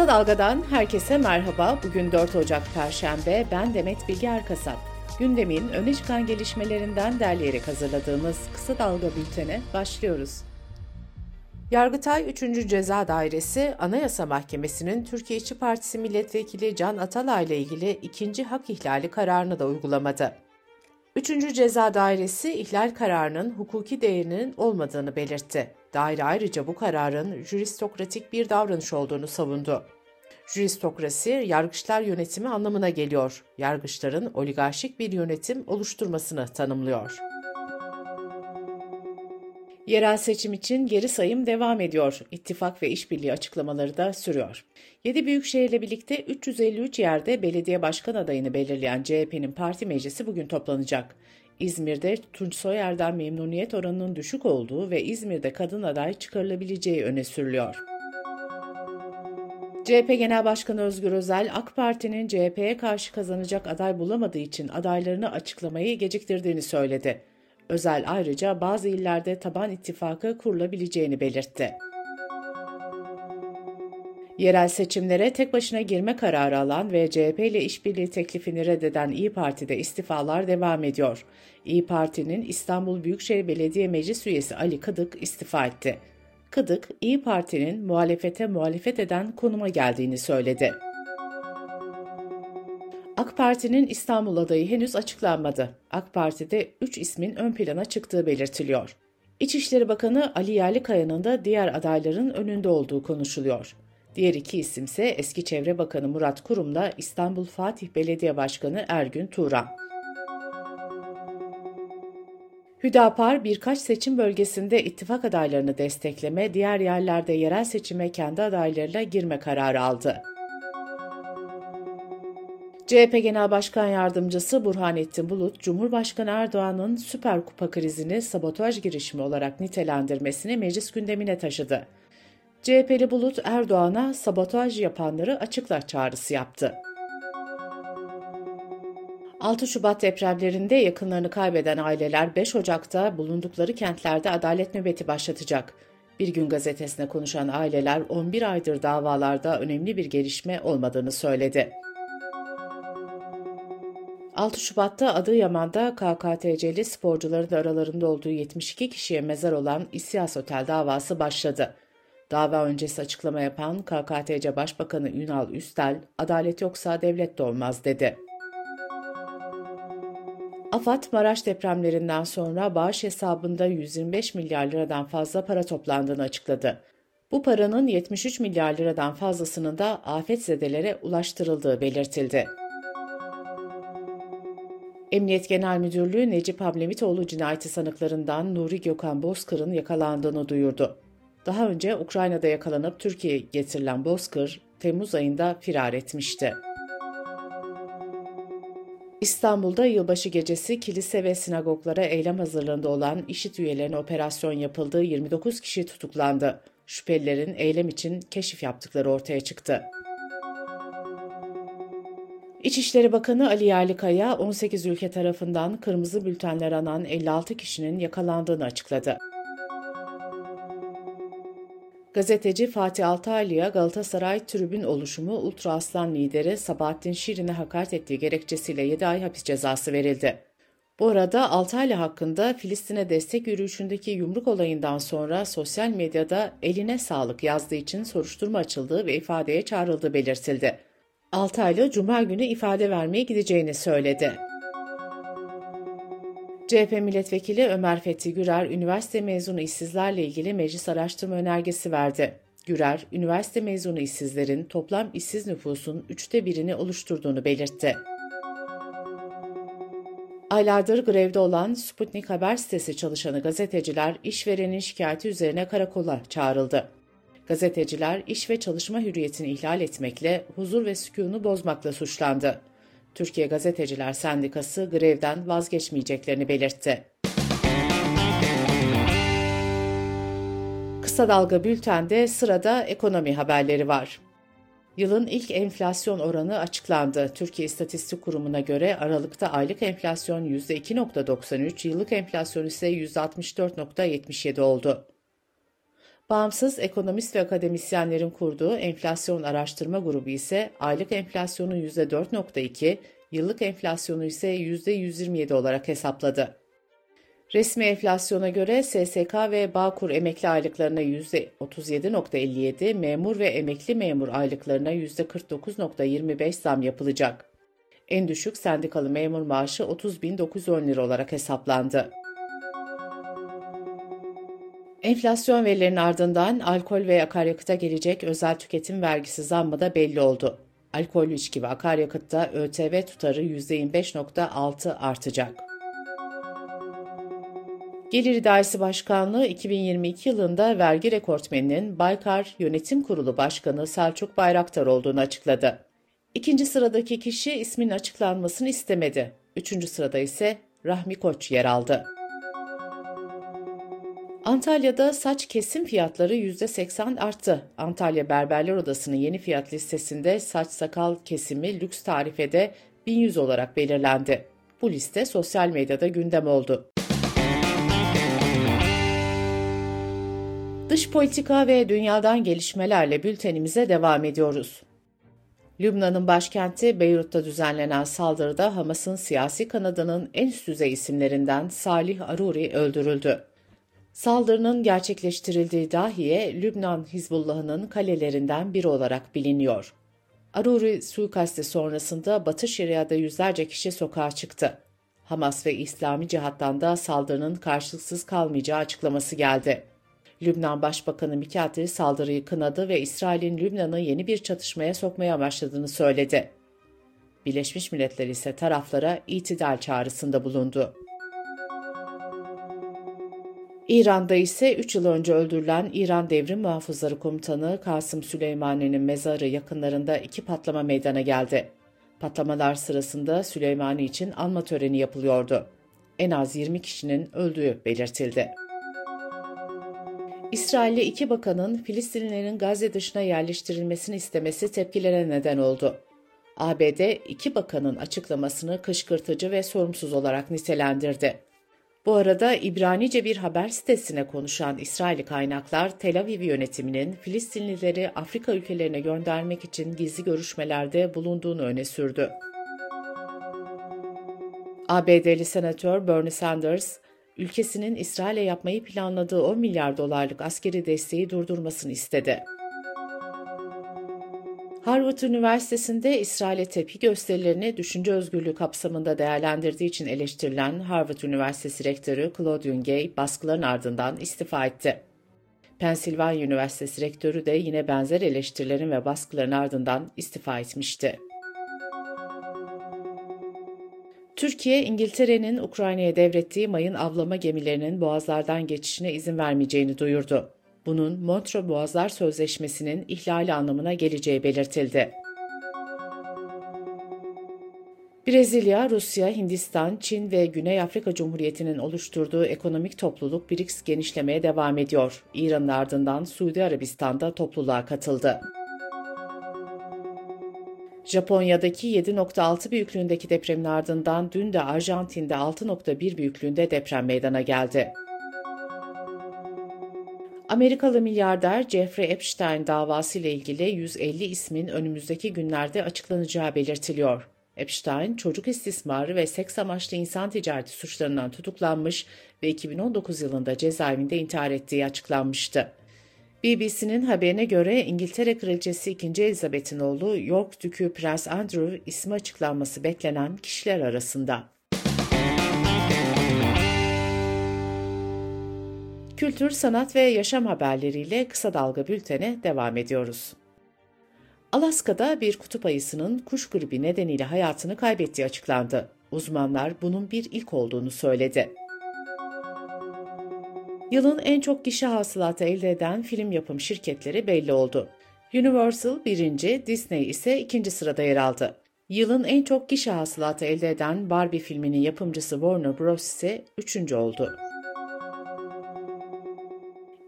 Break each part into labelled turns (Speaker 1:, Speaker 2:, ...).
Speaker 1: Kısa Dalga'dan herkese merhaba. Bugün 4 Ocak Perşembe. Ben Demet Bilge Erkasap. Gündemin öne çıkan gelişmelerinden derleyerek hazırladığımız Kısa Dalga bültene başlıyoruz. Yargıtay 3. Ceza Dairesi, Anayasa Mahkemesi'nin Türkiye İşçi Partisi Milletvekili Can Atalay ile ilgili ikinci hak ihlali kararını da uygulamadı. 3. Ceza Dairesi ihlal kararının hukuki değerinin olmadığını belirtti. Daire ayrıca bu kararın juristokratik bir davranış olduğunu savundu. Juristokrasi, yargıçlar yönetimi anlamına geliyor. Yargıçların oligarşik bir yönetim oluşturmasını tanımlıyor. Yerel seçim için geri sayım devam ediyor. İttifak ve işbirliği açıklamaları da sürüyor. 7 büyükşehirle birlikte 353 yerde belediye başkan adayını belirleyen CHP'nin parti meclisi bugün toplanacak. İzmir'de Tunç Soyer'den memnuniyet oranının düşük olduğu ve İzmir'de kadın aday çıkarılabileceği öne sürülüyor. CHP Genel Başkanı Özgür Özel, AK Parti'nin CHP'ye karşı kazanacak aday bulamadığı için adaylarını açıklamayı geciktirdiğini söyledi. Özel ayrıca bazı illerde taban ittifakı kurulabileceğini belirtti. Yerel seçimlere tek başına girme kararı alan ve CHP ile işbirliği teklifini reddeden İyi Parti'de istifalar devam ediyor. İyi Parti'nin İstanbul Büyükşehir Belediye Meclis üyesi Ali Kıdık istifa etti. Kıdık, İyi Parti'nin muhalefete muhalefet eden konuma geldiğini söyledi. AK Parti'nin İstanbul adayı henüz açıklanmadı. AK Parti'de 3 ismin ön plana çıktığı belirtiliyor. İçişleri Bakanı Ali Yerlikaya'nın da diğer adayların önünde olduğu konuşuluyor. Diğer iki isimse eski Çevre Bakanı Murat Kurum'la İstanbul Fatih Belediye Başkanı Ergün Turan. Hüdapar birkaç seçim bölgesinde ittifak adaylarını destekleme, diğer yerlerde yerel seçime kendi adaylarıyla girme kararı aldı. CHP Genel Başkan Yardımcısı Burhanettin Bulut, Cumhurbaşkanı Erdoğan'ın Süper Kupa krizini sabotaj girişimi olarak nitelendirmesini meclis gündemine taşıdı. CHP'li Bulut Erdoğan'a sabotaj yapanları açıkla çağrısı yaptı. 6 Şubat depremlerinde yakınlarını kaybeden aileler 5 Ocak'ta bulundukları kentlerde adalet nöbeti başlatacak. Bir gün gazetesine konuşan aileler 11 aydır davalarda önemli bir gelişme olmadığını söyledi. 6 Şubat'ta Adıyaman'da KKTC'li sporcuların aralarında olduğu 72 kişiye mezar olan İsyas Otel davası başladı. Dava öncesi açıklama yapan KKTC Başbakanı Ünal Üstel, adalet yoksa devlet de olmaz dedi. AFAD, Maraş depremlerinden sonra bağış hesabında 125 milyar liradan fazla para toplandığını açıkladı. Bu paranın 73 milyar liradan fazlasının da afetzedelere ulaştırıldığı belirtildi. Emniyet Genel Müdürlüğü Necip Hablemitoğlu cinayeti sanıklarından Nuri Gökhan Bozkır'ın yakalandığını duyurdu. Daha önce Ukrayna'da yakalanıp Türkiye'ye getirilen Bozkır, Temmuz ayında firar etmişti. İstanbul'da yılbaşı gecesi kilise ve sinagoglara eylem hazırlığında olan IŞİD üyelerine operasyon yapıldığı 29 kişi tutuklandı. Şüphelilerin eylem için keşif yaptıkları ortaya çıktı. İçişleri Bakanı Ali Yerlikaya, 18 ülke tarafından kırmızı bültenler anan 56 kişinin yakalandığını açıkladı. Gazeteci Fatih Altaylı'ya Galatasaray tribün oluşumu Ultra Aslan lideri Sabahattin Şirin'e hakaret ettiği gerekçesiyle 7 ay hapis cezası verildi. Bu arada Altaylı hakkında Filistin'e destek yürüyüşündeki yumruk olayından sonra sosyal medyada eline sağlık yazdığı için soruşturma açıldığı ve ifadeye çağrıldığı belirtildi. Altaylı Cuma günü ifade vermeye gideceğini söyledi. CHP milletvekili Ömer Fethi Gürer, üniversite mezunu işsizlerle ilgili meclis araştırma önergesi verdi. Gürer, üniversite mezunu işsizlerin toplam işsiz nüfusun üçte birini oluşturduğunu belirtti. Aylardır grevde olan Sputnik Haber sitesi çalışanı gazeteciler işverenin şikayeti üzerine karakola çağrıldı. Gazeteciler iş ve çalışma hürriyetini ihlal etmekle, huzur ve sükûnu bozmakla suçlandı. Türkiye Gazeteciler Sendikası grevden vazgeçmeyeceklerini belirtti. Kısa Dalga Bülten'de sırada ekonomi haberleri var. Yılın ilk enflasyon oranı açıklandı. Türkiye İstatistik Kurumu'na göre Aralık'ta aylık enflasyon %2.93, yıllık enflasyon ise %64.77 oldu. Bağımsız ekonomist ve akademisyenlerin kurduğu enflasyon araştırma grubu ise aylık enflasyonu %4.2, yıllık enflasyonu ise %127 olarak hesapladı. Resmi enflasyona göre SSK ve Bağkur emekli aylıklarına %37.57, memur ve emekli memur aylıklarına %49.25 zam yapılacak. En düşük sendikalı memur maaşı 30.910 lira olarak hesaplandı. Enflasyon verilerinin ardından alkol ve akaryakıta gelecek özel tüketim vergisi zammı da belli oldu. Alkol içki ve akaryakıtta ÖTV tutarı %25.6 artacak. Gelir İdaresi Başkanlığı 2022 yılında vergi rekortmeninin Baykar Yönetim Kurulu Başkanı Selçuk Bayraktar olduğunu açıkladı. İkinci sıradaki kişi ismin açıklanmasını istemedi. Üçüncü sırada ise Rahmi Koç yer aldı. Antalya'da saç kesim fiyatları %80 arttı. Antalya Berberler Odası'nın yeni fiyat listesinde saç sakal kesimi lüks tarifede 1100 olarak belirlendi. Bu liste sosyal medyada gündem oldu. Dış politika ve dünyadan gelişmelerle bültenimize devam ediyoruz. Lübnan'ın başkenti Beyrut'ta düzenlenen saldırıda Hamas'ın siyasi kanadının en üst düzey isimlerinden Salih Aruri öldürüldü. Saldırının gerçekleştirildiği dahiye Lübnan Hizbullah'ının kalelerinden biri olarak biliniyor. Aruri suikasti sonrasında Batı Şeria'da yüzlerce kişi sokağa çıktı. Hamas ve İslami cihattan da saldırının karşılıksız kalmayacağı açıklaması geldi. Lübnan Başbakanı Mikati saldırıyı kınadı ve İsrail'in Lübnan'ı yeni bir çatışmaya sokmaya başladığını söyledi. Birleşmiş Milletler ise taraflara itidal çağrısında bulundu. İran'da ise 3 yıl önce öldürülen İran Devrim Muhafızları Komutanı Kasım Süleymani'nin mezarı yakınlarında iki patlama meydana geldi. Patlamalar sırasında Süleymani için anma töreni yapılıyordu. En az 20 kişinin öldüğü belirtildi. İsrailli iki bakanın Filistinlilerin Gazze dışına yerleştirilmesini istemesi tepkilere neden oldu. ABD iki bakanın açıklamasını kışkırtıcı ve sorumsuz olarak nitelendirdi. Bu arada İbranice bir haber sitesine konuşan İsrail kaynaklar Tel Aviv yönetiminin Filistinlileri Afrika ülkelerine göndermek için gizli görüşmelerde bulunduğunu öne sürdü. ABD'li senatör Bernie Sanders, ülkesinin İsrail'e yapmayı planladığı 10 milyar dolarlık askeri desteği durdurmasını istedi. Harvard Üniversitesi'nde İsrail'e tepki gösterilerini düşünce özgürlüğü kapsamında değerlendirdiği için eleştirilen Harvard Üniversitesi Rektörü Claude Gay baskıların ardından istifa etti. Pensilvanya Üniversitesi Rektörü de yine benzer eleştirilerin ve baskıların ardından istifa etmişti. Türkiye, İngiltere'nin Ukrayna'ya devrettiği mayın avlama gemilerinin boğazlardan geçişine izin vermeyeceğini duyurdu. Bunun Montreux Boğazlar Sözleşmesi'nin ihlali anlamına geleceği belirtildi. Brezilya, Rusya, Hindistan, Çin ve Güney Afrika Cumhuriyeti'nin oluşturduğu ekonomik topluluk BRICS genişlemeye devam ediyor. İran'ın ardından Suudi Arabistan'da topluluğa katıldı. Japonya'daki 7.6 büyüklüğündeki depremin ardından dün de Arjantin'de 6.1 büyüklüğünde deprem meydana geldi. Amerikalı milyarder Jeffrey Epstein davası ile ilgili 150 ismin önümüzdeki günlerde açıklanacağı belirtiliyor. Epstein, çocuk istismarı ve seks amaçlı insan ticareti suçlarından tutuklanmış ve 2019 yılında cezaevinde intihar ettiği açıklanmıştı. BBC'nin haberine göre İngiltere Kraliçesi 2. Elizabeth'in oğlu York Dükü Prens Andrew ismi açıklanması beklenen kişiler arasında. Kültür, sanat ve yaşam haberleriyle kısa dalga bültene devam ediyoruz. Alaska'da bir kutup ayısının kuş gribi nedeniyle hayatını kaybettiği açıklandı. Uzmanlar bunun bir ilk olduğunu söyledi. Yılın en çok gişe hasılatı elde eden film yapım şirketleri belli oldu. Universal birinci, Disney ise ikinci sırada yer aldı. Yılın en çok gişe hasılatı elde eden Barbie filminin yapımcısı Warner Bros. ise üçüncü oldu.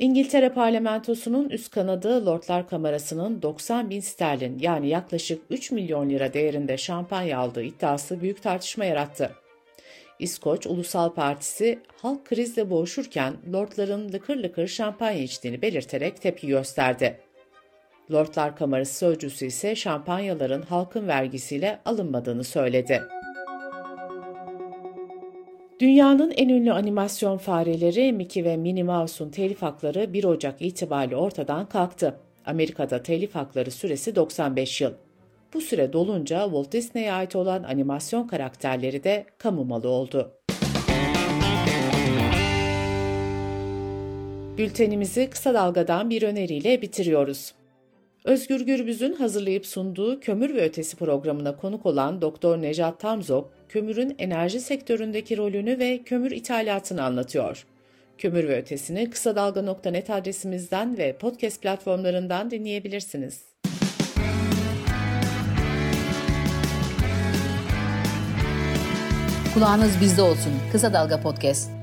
Speaker 1: İngiltere parlamentosunun üst kanadı Lordlar Kamerası'nın 90 bin sterlin yani yaklaşık 3 milyon lira değerinde şampanya aldığı iddiası büyük tartışma yarattı. İskoç Ulusal Partisi halk krizle boğuşurken lordların lıkır lıkır şampanya içtiğini belirterek tepki gösterdi. Lordlar Kamerası sözcüsü ise şampanyaların halkın vergisiyle alınmadığını söyledi. Dünyanın en ünlü animasyon fareleri Mickey ve Minnie Mouse'un telif hakları 1 Ocak itibariyle ortadan kalktı. Amerika'da telif hakları süresi 95 yıl. Bu süre dolunca Walt Disney'e ait olan animasyon karakterleri de kamu malı oldu. Bültenimizi kısa dalgadan bir öneriyle bitiriyoruz. Özgür Gürbüz'ün hazırlayıp sunduğu Kömür ve Ötesi programına konuk olan Doktor Nejat Tamzok, kömürün enerji sektöründeki rolünü ve kömür ithalatını anlatıyor. Kömür ve Ötesi'ni kısa dalga.net adresimizden ve podcast platformlarından dinleyebilirsiniz.
Speaker 2: Kulağınız bizde olsun. Kısa Dalga Podcast.